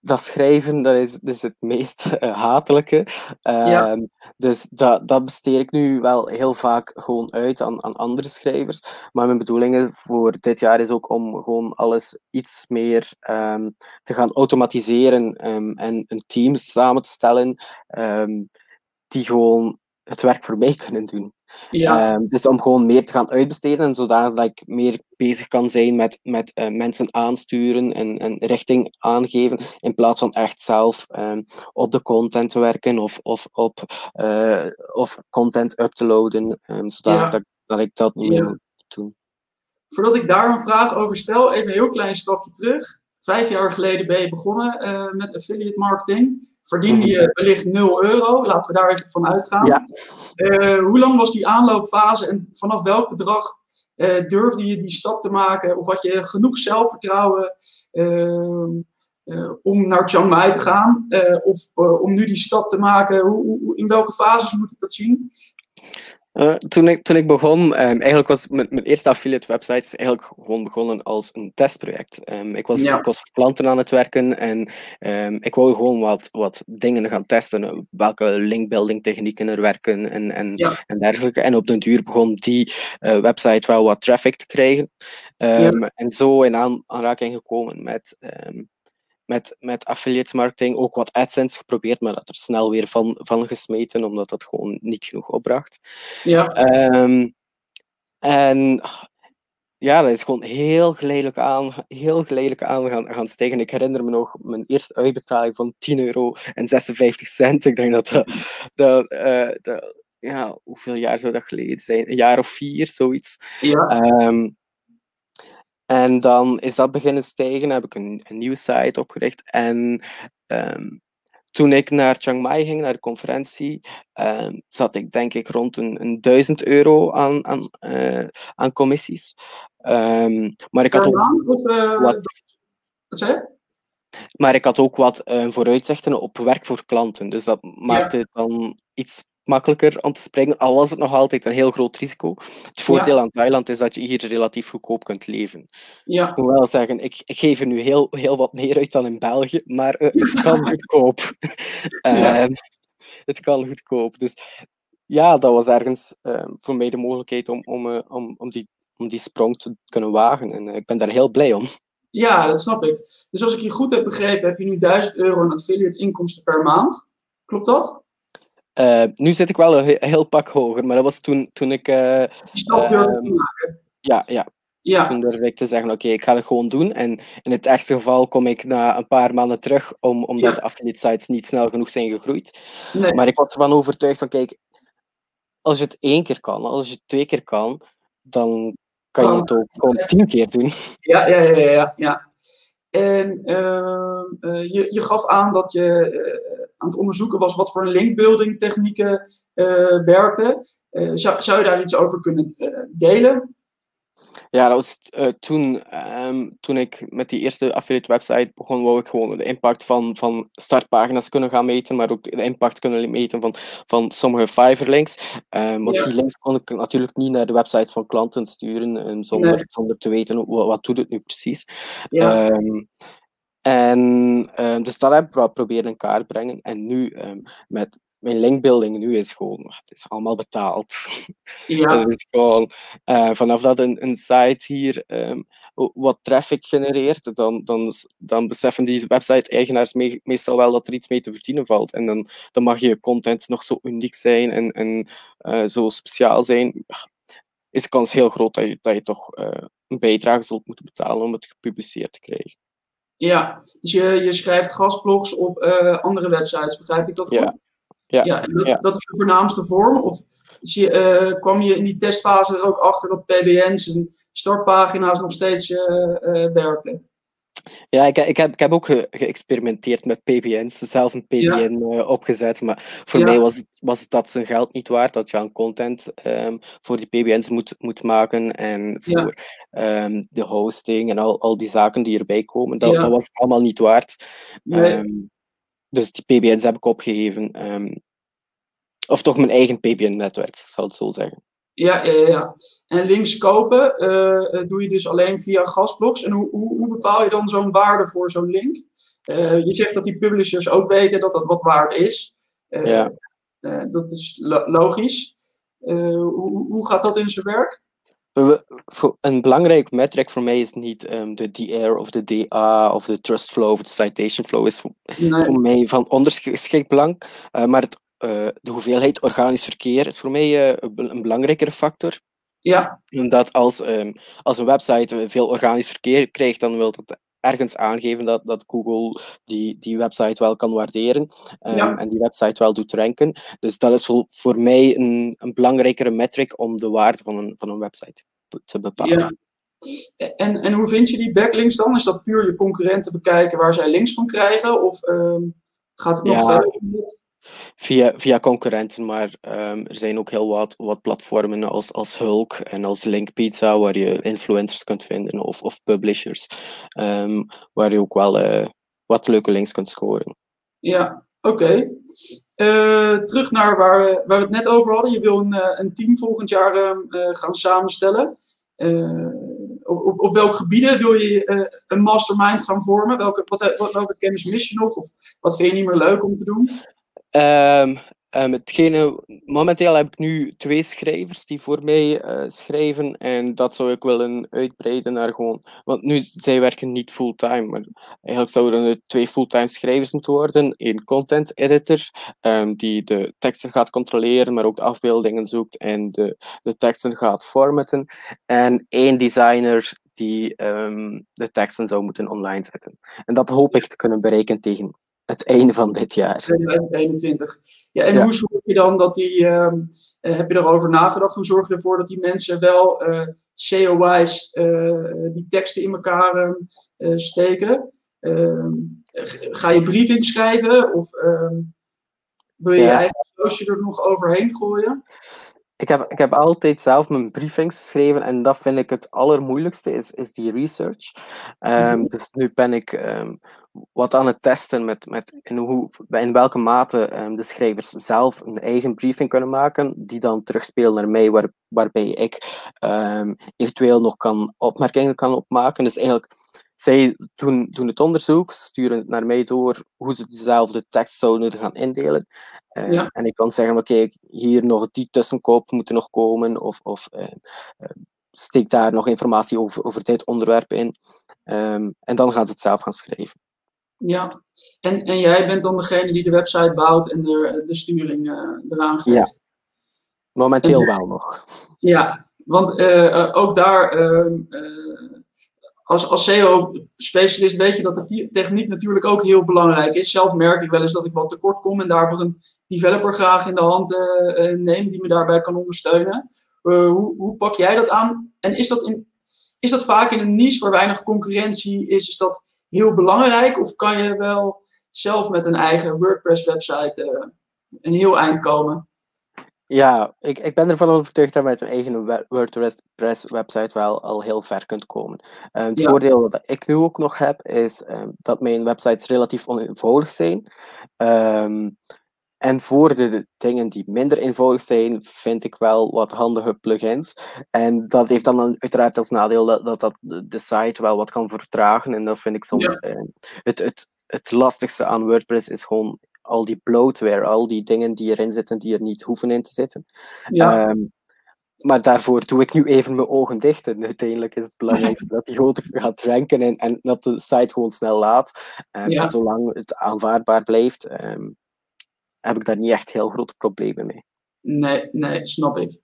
dat schrijven, dat is, dat is het meest *laughs* hatelijke. Um, ja. Ehm, dus dat, dat besteed ik nu wel heel vaak gewoon uit aan, aan andere schrijvers. Maar mijn bedoeling voor dit jaar is ook om gewoon alles iets meer um, te gaan automatiseren en een team samen te stellen die gewoon het werk voor mij kunnen doen. Ja. Um, dus om gewoon meer te gaan uitbesteden, zodat ik meer bezig kan zijn met, met uh, mensen aansturen en, en richting aangeven, in plaats van echt zelf um, op de content te werken of, of, op, uh, of content up te loaden, um, zodat ja. dat, dat, ik dat niet meer moet doen. Voordat ik daar een vraag over stel, even een heel klein stapje terug. Vijf jaar geleden ben je begonnen uh, met affiliate marketing verdien je wellicht 0 euro. Laten we daar even van uitgaan. Ja. Uh, hoe lang was die aanloopfase en vanaf welk bedrag uh, durfde je die stap te maken? Of had je genoeg zelfvertrouwen uh, om naar Chiang Mai te gaan? of om nu die stap te maken? Hoe, hoe, in welke fases moet ik dat zien? Uh, toen, ik, toen ik begon, um, eigenlijk was mijn, mijn eerste affiliate website eigenlijk gewoon begonnen als een testproject. Um, ik, was, ik was voor klanten aan het werken en um, ik wou gewoon wat, wat dingen gaan testen. Welke linkbuilding technieken er werken en, en, ja. en dergelijke. En op den duur begon die uh, website wel wat traffic te krijgen. Ja. En zo in aan, aanraking gekomen met met, met affiliate marketing ook wat AdSense geprobeerd, maar dat er snel weer van, van gesmeten, omdat dat gewoon niet genoeg opbracht. Ja. Um, en ja, dat is gewoon heel geleidelijk aan, heel geleidelijk aan gaan, gaan stijgen. Ik herinner me nog mijn eerste uitbetaling van 10 euro en 56 cent. Ik denk dat dat, dat, uh, dat ja, hoeveel jaar zou dat geleden zijn? Een jaar of vier, zoiets. Ja. Um, en dan is dat beginnen stijgen, heb ik een, een nieuwe site opgericht. En um, toen ik naar Chiang Mai ging, naar de conferentie, um, zat ik denk ik rond een, een duizend euro aan, aan, uh, aan commissies. Um, maar ik had ook wat, zei? Maar ik had ook wat uh, vooruitzichten op werk voor klanten. Dus dat maakte het dan iets makkelijker om te springen, al was het nog altijd een heel groot risico. Het voordeel Ja. aan Thailand is dat je hier relatief goedkoop kunt leven. Ja, Ik moet wel zeggen, ik, ik geef er nu heel, heel wat meer uit dan in België, maar eh, het *laughs* kan goedkoop. Ja. Ehm, het kan goedkoop. Dus ja, dat was ergens ehm, voor mij de mogelijkheid om, om, eh, om, om, die, om die sprong te kunnen wagen. En eh, ik ben daar heel blij om. ja, dat snap ik. Dus als ik je goed heb begrepen, heb je nu 1000 euro aan affiliate inkomsten per maand. Klopt dat? Eh, nu zit ik wel een he- heel pak hoger, maar dat was toen, toen ik... eh, te Ehm, maken. ja, ja, Ja, toen durfde ik te zeggen, oké, ik ga het gewoon doen. En in het ergste geval kom ik na een paar maanden terug, om, omdat Ja. de affiliate sites niet snel genoeg zijn gegroeid. nee. Maar ik was ervan overtuigd van, kijk, als je het één keer kan, als je het twee keer kan, dan kan je het ook gewoon *laughs* tien keer doen. Ja, ja, ja, ja. ja. En ehm, eh, je, je gaf aan dat je eh, aan het onderzoeken was wat voor linkbuilding technieken eh werkten. Zou, zou je daar iets over kunnen delen? Ja, dat was eh, toen, ehm, toen ik met die eerste affiliate website begon, wou ik gewoon de impact van, van startpagina's kunnen gaan meten, maar ook de impact kunnen meten van, van sommige Fiverr links. Ehm, want Ja. die links kon ik natuurlijk niet naar de websites van klanten sturen, zonder, Nee. zonder te weten wat, wat doet het nu precies. Ja, Ehm, en dus dat heb ik proberen in kaart brengen. En nu met mijn linkbuilding nu is gewoon, het is allemaal betaald. ja, Dat is *laughs* gewoon, eh, vanaf dat een, een site hier ehm, wat traffic genereert, dan, dan, dan beseffen die website-eigenaars me- meestal wel dat er iets mee te verdienen valt. En dan, dan mag je content nog zo uniek zijn en, en eh, zo speciaal zijn. Is de kans heel groot dat je, dat je toch eh, een bijdrage zult moeten betalen om het gepubliceerd te krijgen. ja. Dus je, je schrijft gastblogs op andere websites, begrijp ik dat goed? Ja, Ja, en dat, ja. dat is de voornaamste vorm? Of eh, kwam je in die testfase er ook achter dat PBN's en startpagina's nog steeds eh, werkten? Ja, ik, ik, heb, ik heb ook ge- geëxperimenteerd met PBN's, zelf een. PBN opgezet, maar voor mij was was het dat zijn geld niet waard, dat je aan content ehm, voor die PBN's moet, moet maken en voor ehm, de hosting en al, al die zaken die erbij komen, dat, dat was het allemaal niet waard. Nee. Ehm, dus die PBN's heb ik opgegeven. ehm, of toch mijn eigen PBN-netwerk, ik zal het zo zeggen. Ja, ja, ja. En links kopen eh, eh, doe je dus alleen via gastblogs. En hoe, hoe, hoe bepaal je dan zo'n waarde voor zo'n link? Eh, je zegt dat die publishers ook weten dat dat wat waard is. Ja. dat is lo- logisch. Hoe, hoe gaat dat in zijn werk? Een belangrijk metric voor mij is niet ehm, de DR of de DA of de trust flow of de citation flow. Is voor, Nee. voor mij van ondergeschikt belang. Eh, maar het, eh, de hoeveelheid organisch verkeer is voor mij eh, een be- een belangrijkere factor. Ja, Omdat als, ehm, als een website veel organisch verkeer krijgt, dan wil dat ergens aangeven dat, dat Google die, die website wel kan waarderen ehm, Ja. en die website wel doet ranken. Dus dat is voor, voor mij een, een belangrijkere metric om de waarde van een, van een website te- bepalen. ja. En, en hoe vind je die backlinks dan? Is dat puur je concurrenten bekijken waar zij links van krijgen? Of ehm, gaat het nog Ja. verder? Via, via concurrenten, maar ehm, er zijn ook heel wat, wat platformen als, als Hulk en als Linkpizza, waar je influencers kunt vinden, of, of publishers, ehm, waar je ook wel eh, wat leuke links kunt scoren. Ja, oké. Eh, terug naar waar we, waar we het net over hadden. Je wil een, eh, een team volgend jaar ehm, eh, gaan samenstellen. Op, op, welke gebieden wil je een mastermind gaan vormen? Welke, wat, welke kennis mis je nog? Of wat vind je niet meer leuk om te doen? Um, Um, hetgene, momenteel heb ik nu twee schrijvers die voor mij uh, schrijven en dat zou ik willen uitbreiden naar gewoon, want nu, zij werken niet fulltime, maar eigenlijk zouden er twee fulltime schrijvers moeten worden. Een content editor um, die de teksten gaat controleren, maar ook de afbeeldingen zoekt en de, de teksten gaat formaten. En één designer die de teksten zou moeten online zetten. En dat hoop ik te kunnen bereiken tegen het einde van dit jaar. 2021. Ja, en hoe zorg je dan dat die, uh, heb je erover nagedacht, hoe zorg je ervoor dat die mensen wel uh, SEO-wise uh, die teksten in elkaar steken? Ehm, ga je briefing schrijven of ehm, wil je ja. je eigen doosje er nog overheen gooien? Ik heb, ik heb altijd zelf mijn briefings geschreven en dat vind ik het allermoeilijkste, is, is die research. Um, Dus nu ben ik um, wat aan het testen met, met in, hoe, in welke mate um, de schrijvers zelf een eigen briefing kunnen maken, die dan terugspeelt naar mij, waar, waarbij ik eventueel nog kan, opmerkingen kan opmaken. Dus eigenlijk, zij doen, doen het onderzoek, sturen het naar mij door hoe ze dezelfde tekst zouden gaan indelen. Uh, ja. En ik kan zeggen, oké, hier nog die tussenkoop moet nog komen, of, of uh, uh, steek daar nog informatie over, over dit onderwerp in. Um, en dan gaan ze het zelf gaan schrijven. Ja, en, en jij bent dan degene die de website bouwt en de, de sturing eraan geeft? Ja, momenteel en, wel nog. Ja, want ook daar ehm, als, als SEO-specialist weet je dat de techniek natuurlijk ook heel belangrijk is. Zelf merk ik wel eens dat ik wat tekort kom en daarvoor een developer graag in de hand uh, neem die me daarbij kan ondersteunen. Uh, hoe, hoe, pak jij dat aan? En is dat, is dat vaak in een niche waar weinig concurrentie is, is dat heel belangrijk? Of kan je wel zelf met een eigen WordPress-website een heel eind komen? Ja, ik, ik ben ervan overtuigd dat je met een eigen WordPress-website wel al heel ver kunt komen. Um, het ja. voordeel dat ik nu ook nog heb, is um, dat mijn websites relatief oneenvoudig zijn. Um, en voor de dingen die minder eenvoudig zijn, vind ik wel wat handige plugins. En dat heeft dan uiteraard als nadeel dat, dat, dat de site wel wat kan vertragen. En dat vind ik soms ja. uh, het, het, het lastigste aan WordPress is gewoon al die bloatware, al die dingen die erin zitten die er niet hoeven in te zitten. Ja. Um, maar daarvoor doe ik nu even mijn ogen dicht. En uiteindelijk is het belangrijkste *laughs* dat die gewoon gaat ranken en, en dat de site gewoon snel laat. Um, ja. En zolang het aanvaardbaar blijft, um, heb ik daar niet echt heel grote problemen mee. Nee, nee, snap ik.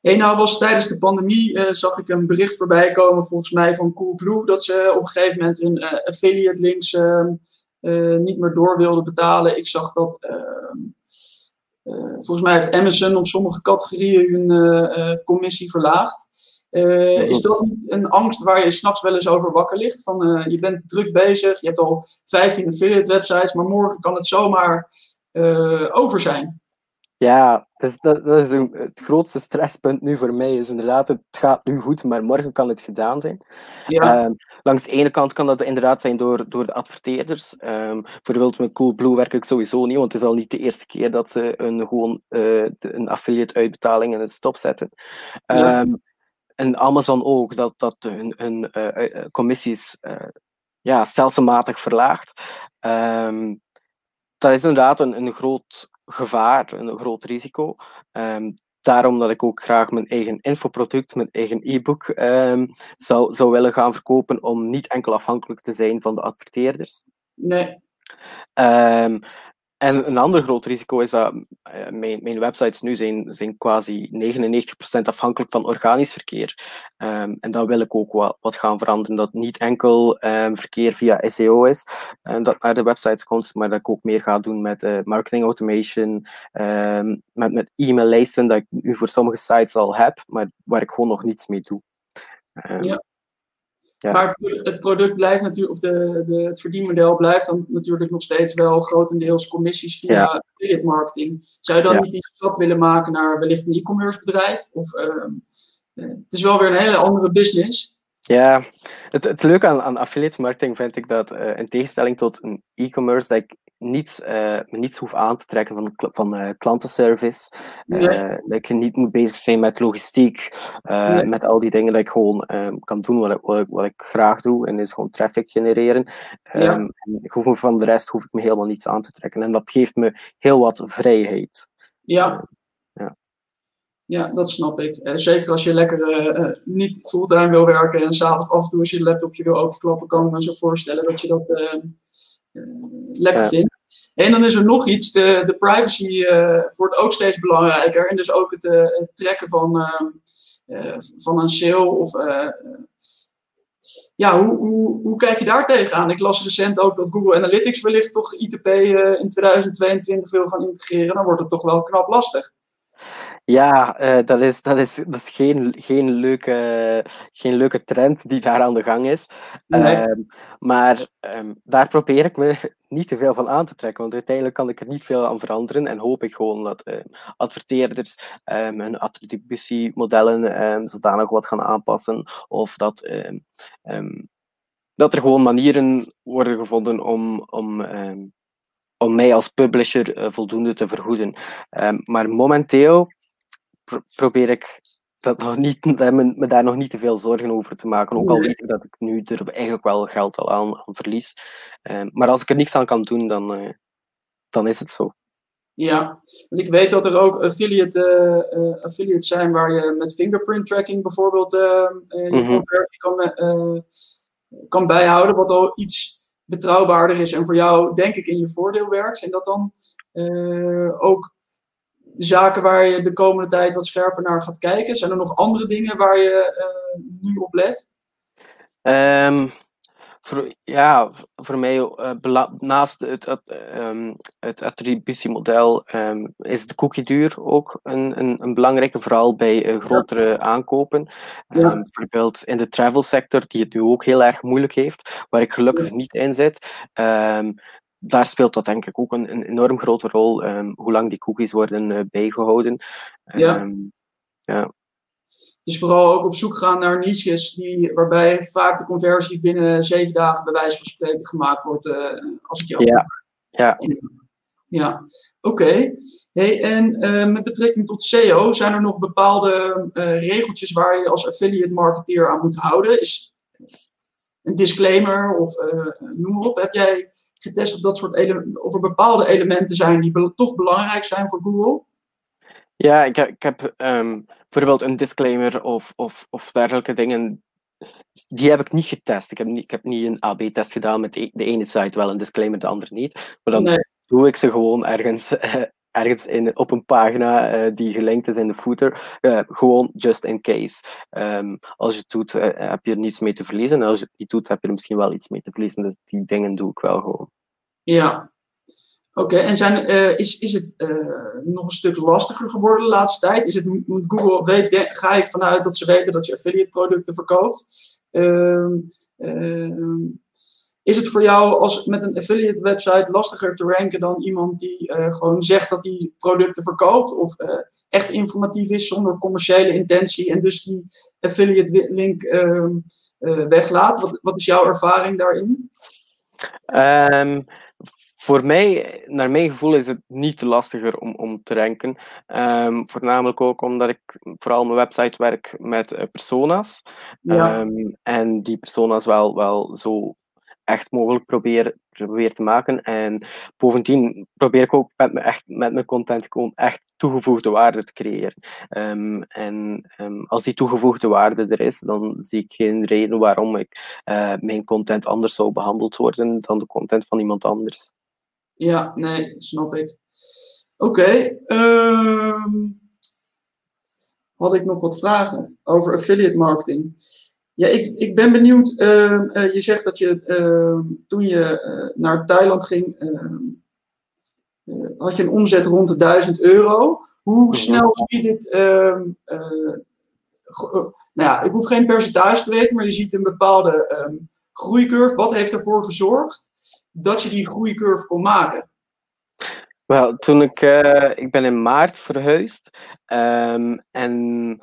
Hey, nou was tijdens de pandemie uh, zag ik een bericht voorbij komen, volgens mij van Coolblue, dat ze op een gegeven moment hun uh, affiliate links niet meer door wilden betalen. Ik zag dat, ehm, volgens mij heeft Amazon op sommige categorieën hun commissie verlaagd. is dat niet een angst waar je s'nachts wel eens over wakker ligt? Van, je bent druk bezig, je hebt al 15 affiliate websites, maar morgen kan het zomaar over zijn. Ja, dus dat, dat is een, het grootste stresspunt nu voor mij. Is inderdaad, het gaat nu goed, maar morgen kan het gedaan zijn. Ja. Langs de ene kant kan dat inderdaad zijn door, door de adverteerders. Um, bijvoorbeeld met Coolblue werk ik sowieso niet, want het is al niet de eerste keer dat ze een, gewoon uh, een affiliate uitbetaling in het stopzetten. Um, ja. En Amazon ook, dat, dat hun, hun uh, commissies uh, ja, stelselmatig verlaagt. dat is inderdaad een, een groot gevaar, een groot risico. Um, daarom dat ik ook graag mijn eigen infoproduct, mijn eigen e-book um, zou, zou willen gaan verkopen om niet enkel afhankelijk te zijn van de adverteerders. Nee. Um, en een ander groot risico is dat uh, mijn, mijn websites nu zijn, zijn quasi 99% afhankelijk van organisch verkeer. Um, en dat wil ik ook wat, wat gaan veranderen. Dat niet enkel um, verkeer via SEO is, um, dat naar de websites komt, maar dat ik ook meer ga doen met uh, marketing automation, met, met e-maillijsten, dat ik nu voor sommige sites al heb, maar waar ik gewoon nog niets mee doe. ja. Maar het product blijft natuurlijk, of de, de, het verdienmodel blijft dan natuurlijk nog steeds wel grotendeels commissies via ja. affiliate marketing. Zou je dan niet die stap willen maken naar wellicht een e-commerce bedrijf? Of, uh, het is wel weer een hele andere business. Ja, het, het leuke aan, aan affiliate marketing vind ik dat uh, in tegenstelling tot een e-commerce, dat ik niets, uh, niets hoef aan te trekken van, van uh, klantenservice. Nee. dat ik niet moet bezig zijn met logistiek, nee. met al die dingen. Dat ik gewoon um, kan doen wat ik, wat ik, wat, ik, graag doe. En is gewoon traffic genereren. Ja. en ik hoef me van de rest hoef ik me helemaal niets aan te trekken. En dat geeft me heel wat vrijheid. Ja. Ja, dat snap ik. Uh, zeker als je lekker uh, niet fulltime wil werken en s'avonds af en toe als je laptopje wil openklappen, kan ik me zo voorstellen dat je dat lekker ja. vindt. En dan is er nog iets, de, de privacy wordt ook steeds belangrijker. En dus ook het, het trekken van, van een sale of ja, hoe, hoe, hoe, kijk je daar tegenaan? Ik las recent ook dat Google Analytics wellicht toch ITP uh, in 2022 wil gaan integreren. Dan wordt het toch wel knap lastig. Ja, uh, dat, is, dat, is, dat is geen, geen, leuke, geen leuke trend die daar aan de gang is. Nee. Uh, maar um, daar probeer ik me *laughs* niet te veel van aan te trekken, want uiteindelijk kan ik er niet veel aan veranderen en hoop ik gewoon dat uh, adverteerders um, hun attributiemodellen zodanig wat gaan aanpassen of dat, dat er gewoon manieren worden gevonden om, om om mij als publisher uh, voldoende te vergoeden. Um, maar momenteel probeer ik dat nog niet, me, me, daar nog niet te veel zorgen over te maken. Ook al weet ik dat ik nu er eigenlijk wel geld al aan, aan verlies. Uh, maar als ik er niks aan kan doen, dan, uh, dan is het zo. Ja, want ik weet dat er ook affiliate, uh, affiliates zijn waar je met fingerprint tracking bijvoorbeeld je conversie kan, kan bijhouden, wat al iets betrouwbaarder is en voor jou denk ik in je voordeel werkt. En dat dan ook zaken waar je de komende tijd wat scherper naar gaat kijken? Zijn er nog andere dingen waar je uh, nu op let? Um, voor, ja, voor mij, uh, naast het, het, um, het attributiemodel, um, is de cookie duur ook een, een, een belangrijke, vooral bij uh, grotere ja. aankopen. Ja. bijvoorbeeld in de travel sector, die het nu ook heel erg moeilijk heeft, waar ik gelukkig ja. niet in zit daar speelt dat denk ik ook een, een enorm grote rol, um, hoe lang die cookies worden uh, bijgehouden. Ja. Um, ja. Dus vooral ook op zoek gaan naar niches die, waarbij vaak de conversie binnen zeven dagen bij wijze van spreken gemaakt wordt, uh, als ik jou ja. ja. Ja, oké. Okay. Hey, en uh, met betrekking tot SEO, zijn er nog bepaalde regeltjes waar je als affiliate marketeer aan moet houden? Is een disclaimer of noem maar op. Heb jij getest of dat soort elementen, of er bepaalde elementen zijn die be toch belangrijk zijn voor Google? Ja, ik, ik heb um, bijvoorbeeld een disclaimer of, of, of dergelijke dingen. Die heb ik niet getest. Ik heb niet, ik heb niet een AB-test gedaan met de, de ene site wel een disclaimer, de andere niet. Maar dan nee. doe ik ze gewoon ergens uh, ergens in, op een pagina uh, die gelinkt is in de footer. Uh, gewoon just in case. Um, als je het doet, uh, heb je er niets mee te verliezen. En als je het niet doet, heb je er misschien wel iets mee te verliezen. Dus die dingen doe ik wel gewoon. Ja. Oké, en zijn, is, is het nog een stuk lastiger geworden de laatste tijd? Is het, Google, weet, ga ik vanuit dat ze weten dat je affiliate producten verkoopt? Um, um, is het voor jou als met een affiliate website lastiger te ranken dan iemand die uh, gewoon zegt dat hij producten verkoopt of uh, echt informatief is zonder commerciële intentie en dus die affiliate link uh, weglaat? Wat, wat is jouw ervaring daarin? Um, voor mij, naar mijn gevoel, is het niet lastiger om, om te ranken. Um, voornamelijk ook omdat ik vooral mijn website werk met persona's. Ja. Um, en die persona's wel, wel zo echt mogelijk probeer, te maken. En bovendien probeer ik ook met, me echt, met mijn content gewoon echt toegevoegde waarde te creëren. Um, en um, als die toegevoegde waarde er is, dan zie ik geen reden waarom ik uh, mijn content anders zou behandeld worden dan de content van iemand anders. Ja, nee, snap ik. Oké. Um, had ik nog wat vragen over affiliate marketing? Ja, ik, ik ben benieuwd. Uh, uh, je zegt dat je uh, toen je uh, naar Thailand ging, ehm, uh, had je een omzet rond de 1000 euro. Hoe snel zie je dit? Ehm, nou ja, ik hoef geen percentage te weten, maar je ziet een bepaalde um, groeicurve. Wat heeft ervoor gezorgd dat je die groeicurve kon maken? Wel, toen ik, ik ben in maart verhuisd en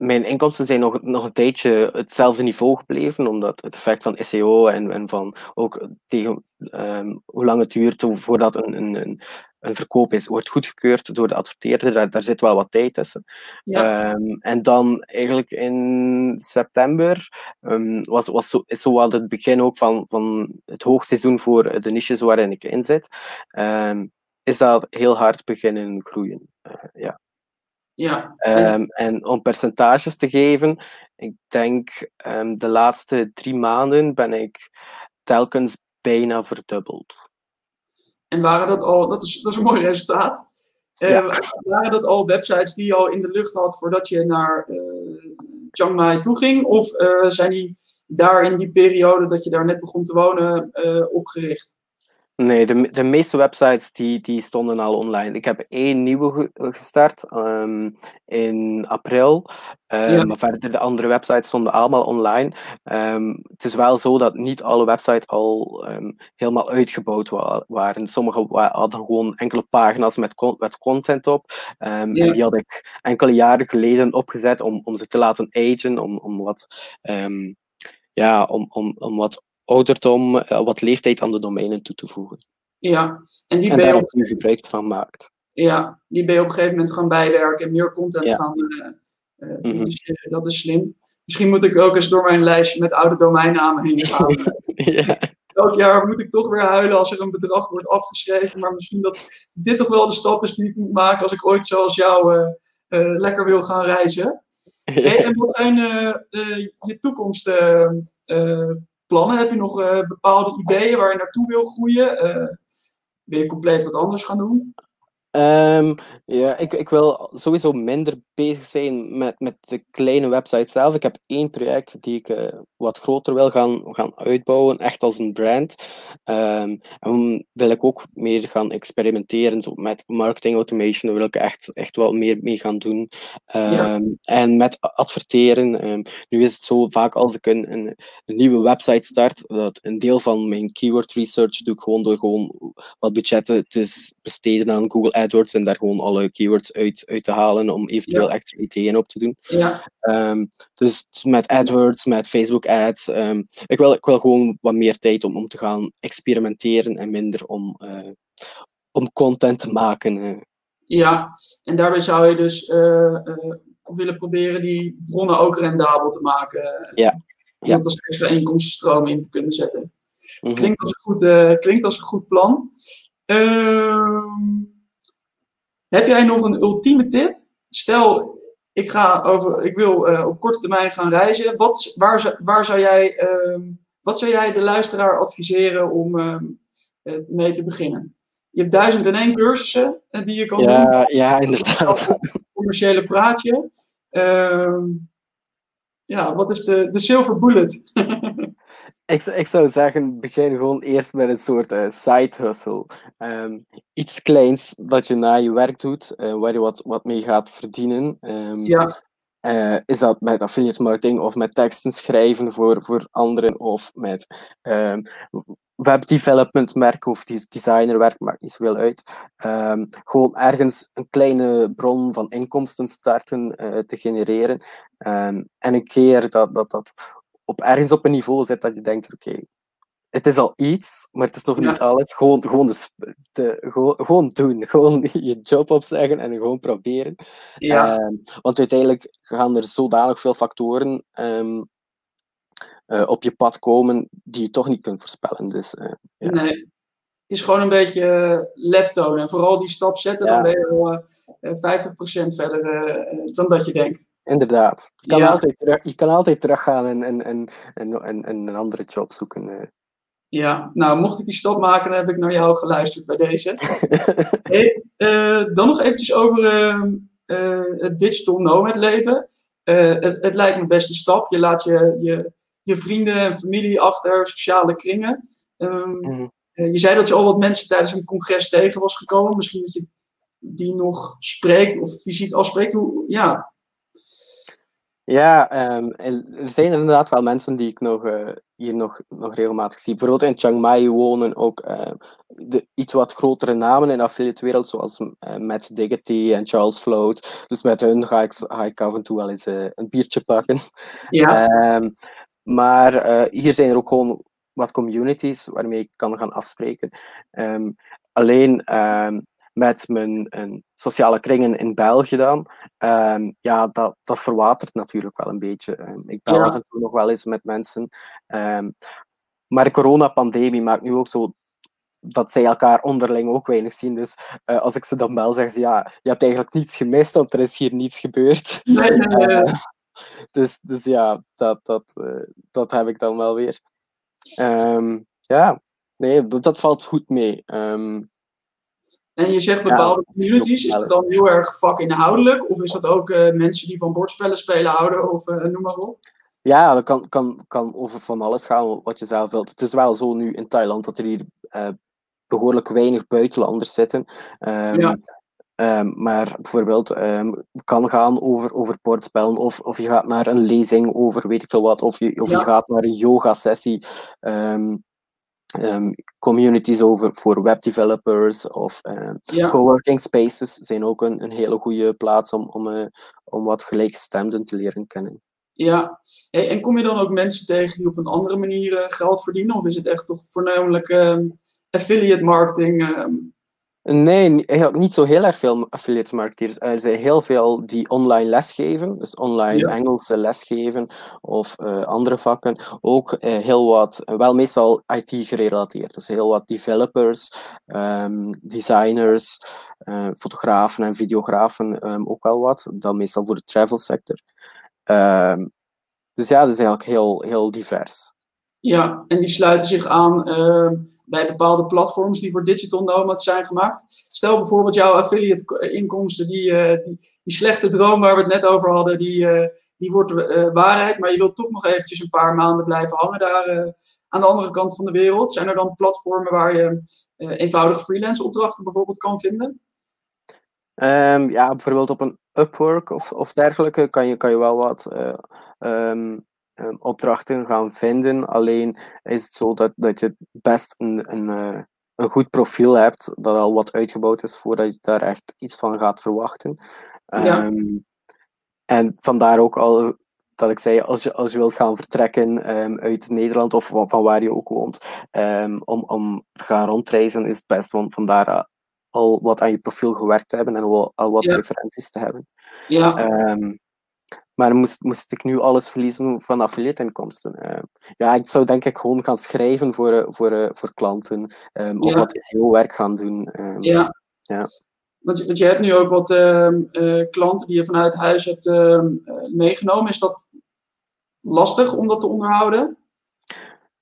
mijn inkomsten zijn nog, nog een tijdje hetzelfde niveau gebleven, omdat het effect van SEO en, en van ook tegen ehm, hoe lang het duurt voordat een, een, een, verkoop is, wordt goedgekeurd door de adverteerder. Daar, daar zit wel wat tijd tussen. Ja. Ehm, en dan eigenlijk in september um, was, was zo, is zo wel het begin ook van, van het hoogseizoen voor de niches waarin ik in zit. is dat heel hard beginnen groeien. Uh, ja. Ja. Um, en om percentages te geven, ik denk um, de laatste drie maanden ben ik telkens bijna verdubbeld. En waren dat al, dat is, dat is een mooi resultaat. Uh, Waren dat al websites die je al in de lucht had voordat je naar uh, Chiang Mai toe ging? Of uh, zijn die daar in die periode dat je daar net begon te wonen opgericht? Nee, de, de meeste websites die, die stonden al online. Ik heb één nieuwe gestart um, in april. Um, Maar verder, de andere websites stonden allemaal online. Um, het is wel zo dat niet alle websites al helemaal uitgebouwd wa waren. Sommige hadden gewoon enkele pagina's met, met content op. En die had ik enkele jaren geleden opgezet om, om ze te laten agen, om, om wat ja, om, om, om wat ouderdom, uh, wat leeftijd aan de domeinen toe te voegen. Ja, en die en je op, gebruik van maakt. Ja, die ben je op een gegeven moment gaan bijwerken en meer content gaan uh, Dat is slim. Misschien moet ik ook eens door mijn lijstje met oude domeinnamen heen gaan. *laughs* ja. Elk jaar moet ik toch weer huilen als er een bedrag wordt afgeschreven. Maar misschien dat dit toch wel de stap is die ik moet maken als ik ooit zoals jou lekker wil gaan reizen. *laughs* Hey, en wat zijn je toekomst plannen? Heb je nog uh, bepaalde ideeën waar je naartoe wil groeien? Uh, wil je compleet wat anders gaan doen? Um, ja, ik, ik wil sowieso minder bezig zijn met, met de kleine website zelf. Ik heb één project die ik uh, wat groter wil gaan, gaan uitbouwen, echt als een brand. Um, en wil ik ook meer gaan experimenteren zo met marketing automation. Daar wil ik echt, echt wel meer mee gaan doen. Ja. En met adverteren. nu is het zo vaak als ik een, een, een, nieuwe website start, dat een deel van mijn keyword research doe ik gewoon door gewoon wat budgetten te besteden aan Google AdWords en daar gewoon alle keywords uit, uit te halen om eventueel ja. extra ideeën op te doen. Ja. Um, dus met AdWords, met Facebook ads. Um, ik, wil, ik wil gewoon wat meer tijd om, om te gaan experimenteren en minder om, uh, om content te maken. Uh. Ja, en daarbij zou je dus uh, willen proberen die bronnen ook rendabel te maken. Ja. Om ja. dat als extra inkomstenstroom in te kunnen zetten. Mm -hmm. klinkt, als een goed, klinkt als een goed plan. Ehm, heb jij nog een ultieme tip? Stel, ik, ga over, ik wil uh, op korte termijn gaan reizen. Wat, waar, waar zou jij, uh, wat zou jij de luisteraar adviseren om uh, mee te beginnen? Je hebt duizend en één cursussen eh, die je kan ja, doen. Ja, inderdaad. *laughs* Commerciële praatje. Ehm, ja, wat is de, de silver bullet? *laughs* Ik, ik zou zeggen, begin gewoon eerst met een soort uh, side hustle. Um, iets kleins dat je na je werk doet, uh, waar je wat, wat mee gaat verdienen. Um, ja. Uh, is dat met affiliate marketing of met teksten schrijven voor, voor anderen of met um, webdevelopment merken of designerwerk, maakt niet zoveel uit. Um, gewoon ergens een kleine bron van inkomsten starten uh, te genereren. Um, en een keer dat dat, dat op ergens op een niveau zit dat je denkt, oké, het is al iets, maar het is nog niet alles. Gewoon, gewoon, de, de, gewoon, gewoon doen. *laughs* Gewoon je job opzeggen en gewoon proberen. Ja. Uh, want uiteindelijk gaan er zodanig veel factoren um, uh, op je pad komen die je toch niet kunt voorspellen. Dus, uh, ja. Nee. Het is gewoon een beetje eh, lef tonen. En vooral die stap zetten, ja. dan ben je al 50% verder dan dat je denkt. Inderdaad. Je kan, ja. altijd, terug, je kan altijd teruggaan en, en, en, en, en een andere job zoeken. Ja, nou, mocht ik die stap maken, dan heb ik naar jou geluisterd bij deze. *laughs* hey, uh, dan nog eventjes over uh, uh, het digital nomad leven. Het, het, lijkt me best een stap. Je laat je, je, je vrienden en familie achter, sociale kringen. Um, mm. Je zei dat je al wat mensen tijdens een congres tegen was gekomen. Misschien dat je die nog spreekt of fysiek afspreekt. Hoe, ja, Ja, um, er zijn inderdaad wel mensen die ik nog, uh, hier nog, nog regelmatig zie. Bijvoorbeeld in Chiang Mai wonen ook uh, de iets wat grotere namen in de affiliate wereld, zoals uh, Matt Diggity en Charles Float. Dus met hun ga ik, ga ik af en toe wel eens een biertje pakken. Ja. Um, maar hier zijn er ook gewoon wat communities waarmee ik kan gaan afspreken. Um, alleen met mijn sociale kringen in België dan, um, ja, dat, dat verwatert natuurlijk wel een beetje. Ik bel af en toe nog wel eens met mensen. Maar de coronapandemie maakt nu ook zo dat zij elkaar onderling ook weinig zien. Dus uh, als ik ze dan bel, zeggen ze ja, je hebt eigenlijk niets gemist, want er is hier niets gebeurd. *laughs* Nee, nee, nee. Uh, *laughs* dus, dus ja, dat, dat, uh, dat heb ik dan wel weer. Ja, nee, dat valt goed mee. En je zegt bepaalde communities, is dat dan heel erg vakinhoudelijk? Of is dat ook uh, mensen die van bordspellen spelen houden? Of uh, noem maar op? Ja, dat kan, kan, kan over van alles gaan wat je zelf wilt. Het is wel zo nu in Thailand dat er hier uh, behoorlijk weinig buitenlanders zitten. Um, ja. Um, maar bijvoorbeeld, um, kan gaan over, over bordspellen, of, of je gaat naar een lezing over weet ik veel wat, of je, of ja. je gaat naar een yoga-sessie. Um, um, communities over voor webdevelopers of ja. coworking spaces zijn ook een, een hele goede plaats om, om, uh, om wat gelijkstemden te leren kennen. Ja, hey, en kom je dan ook mensen tegen die op een andere manier uh, geld verdienen? Of is het echt toch voornamelijk affiliate marketing? Nee, eigenlijk niet zo heel erg veel affiliate marketeers. Er zijn heel veel die online lesgeven, dus online ja. Engelse lesgeven of uh, andere vakken. Ook uh, heel wat, wel meestal IT gerelateerd. Dus heel wat developers, um, designers, uh, fotografen en videografen um, ook wel wat. Dan meestal voor de travel sector. Um, dus ja, dat is eigenlijk heel, heel divers. Ja, en die sluiten zich aan bij bepaalde platforms die voor digital nomads zijn gemaakt. Stel bijvoorbeeld jouw affiliate inkomsten, die, uh, die, die, slechte droom waar we het net over hadden, die, uh, die wordt uh, waarheid, maar je wilt toch nog eventjes een paar maanden blijven hangen daar aan de andere kant van de wereld. Zijn er dan platformen waar je eenvoudige freelance opdrachten bijvoorbeeld kan vinden? Um, ja, bijvoorbeeld op een Upwork of, of dergelijke kan je, kan je wel wat um, Ehm, opdrachten gaan vinden. Alleen is het zo dat, dat je best een, een, eh, een goed profiel hebt dat al wat uitgebouwd is voordat je daar echt iets van gaat verwachten. Ja. Ehm, en vandaar ook al dat ik zei, als je, als je wilt gaan vertrekken um, uit Nederland of van, waar je ook woont, um, om, om te gaan rondreizen, is het best van vandaar al wat aan je profiel gewerkt te hebben en al, al wat referenties te hebben. Ja. Um, maar moest, moest ik nu alles verliezen van affiliate-inkomsten? Uh, ja, ik zou denk ik gewoon gaan schrijven voor, uh, voor, uh, voor klanten. Um, of ja. wat SEO-werk gaan doen. Um, ja. ja. Want, want je hebt nu ook wat ehm, klanten die je vanuit huis hebt meegenomen. Is dat lastig om dat te onderhouden?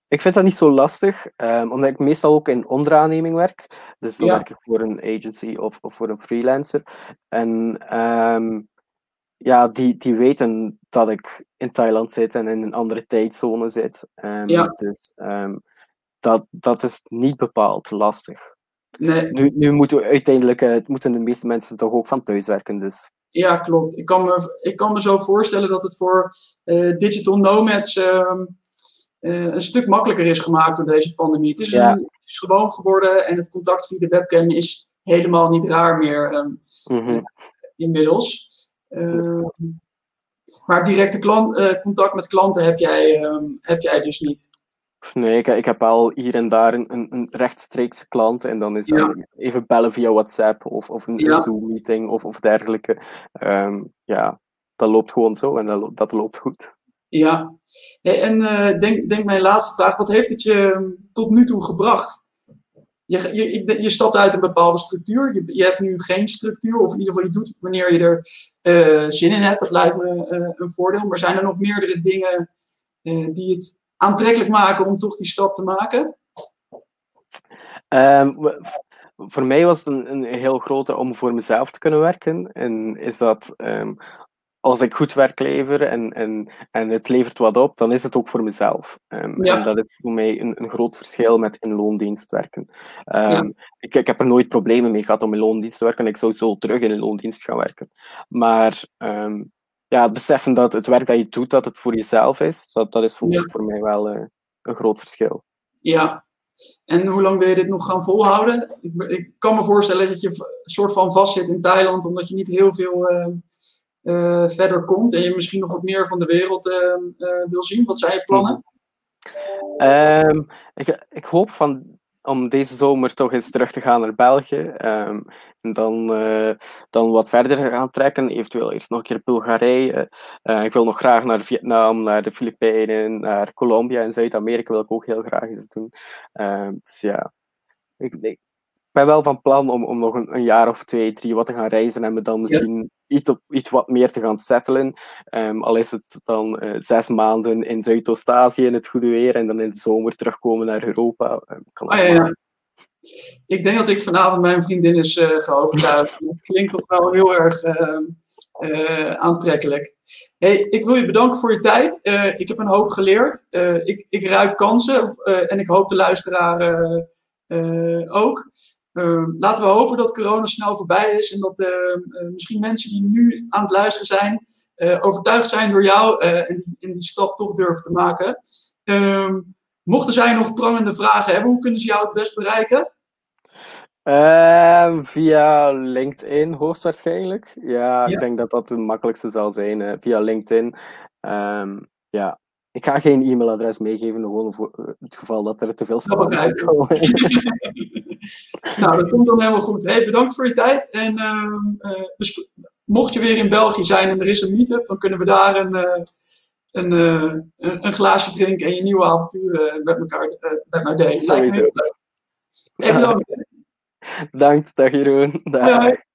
Ik vind dat niet zo lastig, um, omdat ik meestal ook in onderaanneming werk. Dus dan ja. werk ik voor een agency of, of voor een freelancer. En um, ja, die, die weten dat ik in Thailand zit en in een andere tijdzone zit. Um, ja. Dus um, dat, dat is niet bepaald lastig. Nee. Nu, nu moeten we uiteindelijk uh, moeten de meeste mensen toch ook van thuis werken. Dus. Ja, klopt. Ik kan me, ik kan me zo voorstellen dat het voor uh, digital nomads uh, een stuk makkelijker is gemaakt door deze pandemie. Het is, ja. een, het is gewoon geworden en het contact via de webcam is helemaal niet raar meer mm -hmm. inmiddels. Ehm, maar directe klant, uh, contact met klanten heb jij, uh, heb jij dus niet. Nee, ik, ik heb al hier en daar een, een, rechtstreeks klant en dan is ja. even bellen via WhatsApp of, of een, ja. Zoom-meeting of, of dergelijke. Um, ja, dat loopt gewoon zo en dat, dat loopt goed. Ja, en uh, denk, denk mijn laatste vraag, wat heeft het je ehm, tot nu toe gebracht? Je, je, je stapt uit een bepaalde structuur. Je, je hebt nu geen structuur, of in ieder geval je doet wanneer je er uh, zin in hebt. Dat lijkt me uh, een voordeel. Maar zijn er nog meerdere dingen uh, die het aantrekkelijk maken om toch die stap te maken? Um, voor mij was het een, heel grote om voor mezelf te kunnen werken. En is dat um, als ik goed werk lever en, en, en het levert wat op, dan is het ook voor mezelf. Um, ja. En dat is voor mij een, een groot verschil met in loondienst werken. Um, ja. ik, ik heb er nooit problemen mee gehad om in loondienst te werken. Ik zou zo terug in een loondienst gaan werken. Maar um, ja, het beseffen dat het werk dat je doet, dat het voor jezelf is, dat, dat is voor, Ja. voor mij wel eh, een groot verschil. Ja. En hoe lang wil je dit nog gaan volhouden? Ik, ik kan me voorstellen dat je een soort van vastzit in Thailand, omdat je niet heel veel eh, verder komt en je misschien nog wat meer van de wereld eh, eh, wil zien. Wat zijn je plannen? Ehm, ik, ik hoop van, om deze zomer toch eens terug te gaan naar België. ehm, en dan, dan wat verder gaan trekken. Eventueel eerst nog een keer Bulgarije. Ik wil nog graag naar Vietnam, naar de Filipijnen, naar Colombia en Zuid-Amerika wil ik ook heel graag eens doen. Ehm, dus ja, ik, ik ben wel van plan om, om nog een, een jaar of twee, drie wat te gaan reizen en me dan misschien iets, op, iets wat meer te gaan settelen. Ehm, al is het dan eh, zes maanden in Zuidoost-Azië in het goede weer en dan in de zomer terugkomen naar Europa. Ehm, kan Ah, ja. Ik denk dat ik vanavond mijn vriendin is ga overtuigen. Het *laughs* klinkt toch wel heel erg eh, eh, aantrekkelijk. Hey, ik wil je bedanken voor je tijd. Ik heb een hoop geleerd. Ik, ik ruik kansen en ik hoop de luisteraar ook. Eh, laten we hopen dat corona snel voorbij is en dat eh, eh, misschien mensen die nu aan het luisteren zijn, eh, overtuigd zijn door jou eh, en, die, en die stap toch durven te maken. Ehm, mochten zij nog prangende vragen hebben, hoe kunnen ze jou het best bereiken? Ehm, via LinkedIn hoogstwaarschijnlijk. Ja, Ja. ik denk dat dat het makkelijkste zal zijn. via LinkedIn. Ehm, ja. Ik ga geen e-mailadres meegeven, gewoon voor het geval dat er te veel spam is. *laughs* *laughs* *laughs* nou, dat komt dan helemaal goed. Hey, bedankt voor je tijd. En dus mocht je weer in België zijn en er is een meetup, dan kunnen we daar een, eh, een, eh, een, een glaasje drinken en je nieuwe avonturen met elkaar met mij delen. Lijkt me heel leuk. Hey, bedankt. *laughs* Bedankt, dag Jeroen. Dag. Bye.